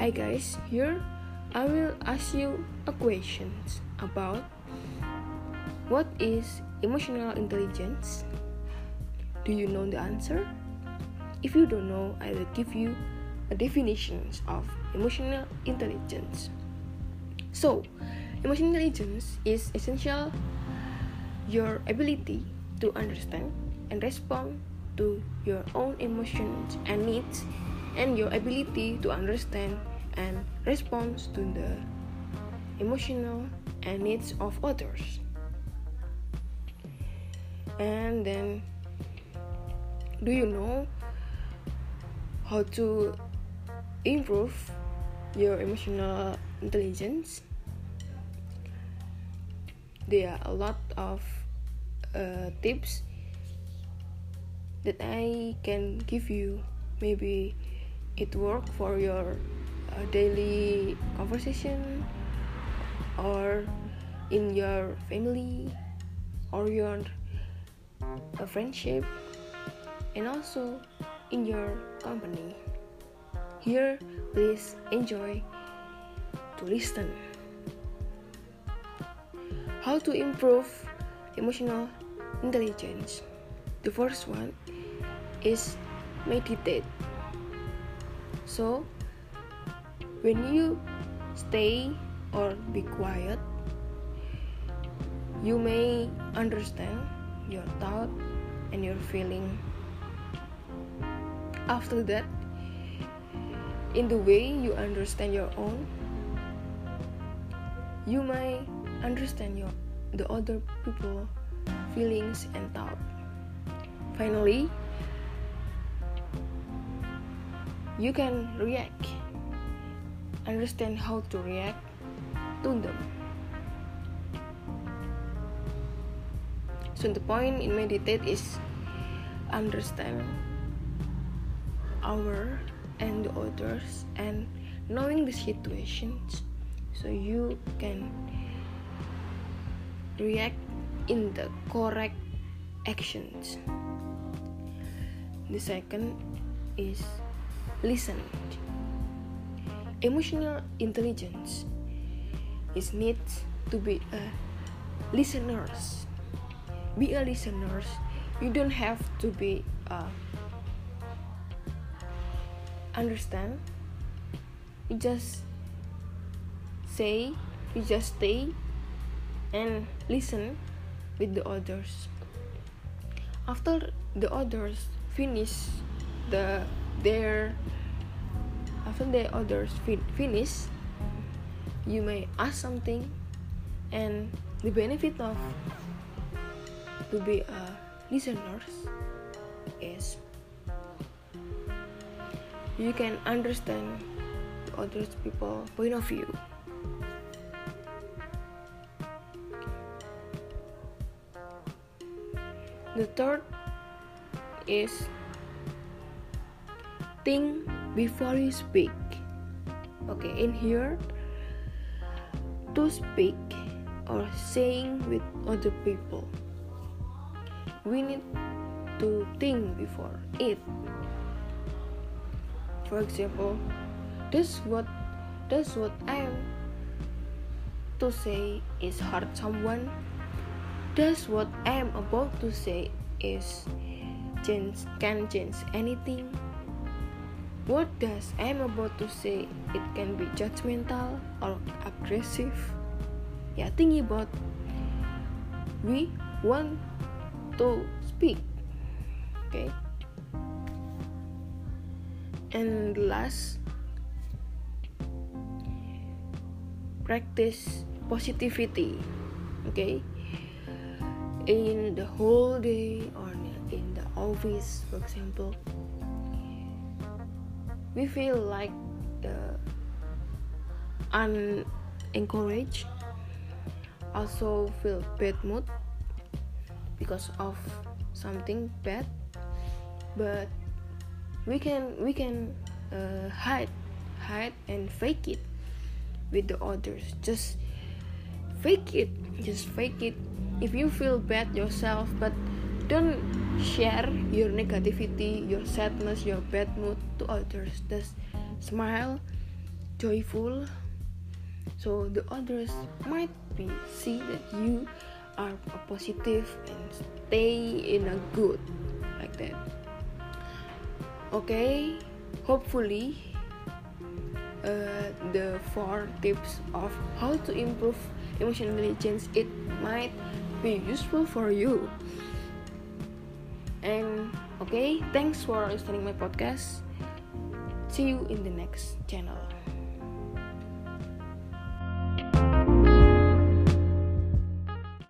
Hi guys, here I will ask you a question about what is emotional intelligence? Do you know the answer? If you don't know, I will give you a definition of emotional intelligence. So, emotional intelligence is essential your ability to understand and respond to your own emotions and needs and your ability to understand and respond to the emotional and needs of others. And then do you know how to improve your emotional intelligence? There are a lot of uh, tips that I can give you. Maybe it work for your uh, daily conversation or in your family or your uh, friendship and also in your company. Here please enjoy to listen. How to improve emotional intelligence? The first one is meditate. So when you stay or be quiet you may understand your thought and your feeling. After that in the way you understand your own you may understand your the other people feelings and thought. Finally you can react understand how to react to them. So the point in meditate is understand our and the others and knowing the situations so you can react in the correct actions. The second is listen emotional intelligence is need to be a listeners. Be a listeners. You don't have to be a understand. You just say you just stay and listen with the others. After the others finish the their after the others fin- finish you may ask something and the benefit of to be a listeners is you can understand the other people point of view. The third is think before you speak. Okay in here to speak or saying with other people. We need to think before. It for example this what this what i am to say is hurt someone does what i am about to say is change can change anything what does i am about to say it can be judgmental or aggressive. Yeah think about we want to speak okay? And last practice positivity okay? In the whole day or in the office for example we feel like uh, unencouraged also feel bad mood because of something bad but we can we can uh, hide hide and fake it with the others. Just fake it just fake it. If you feel bad yourself but don't share your negativity your sadness your bad mood to others. Just smile joyful. So the others might be see that you are positive and stay in a good like that. Okay? Hopefully uh, the four tips of how to improve emotional intelligence it might be useful for you and okay thanks for listening my podcast. See you in the next channel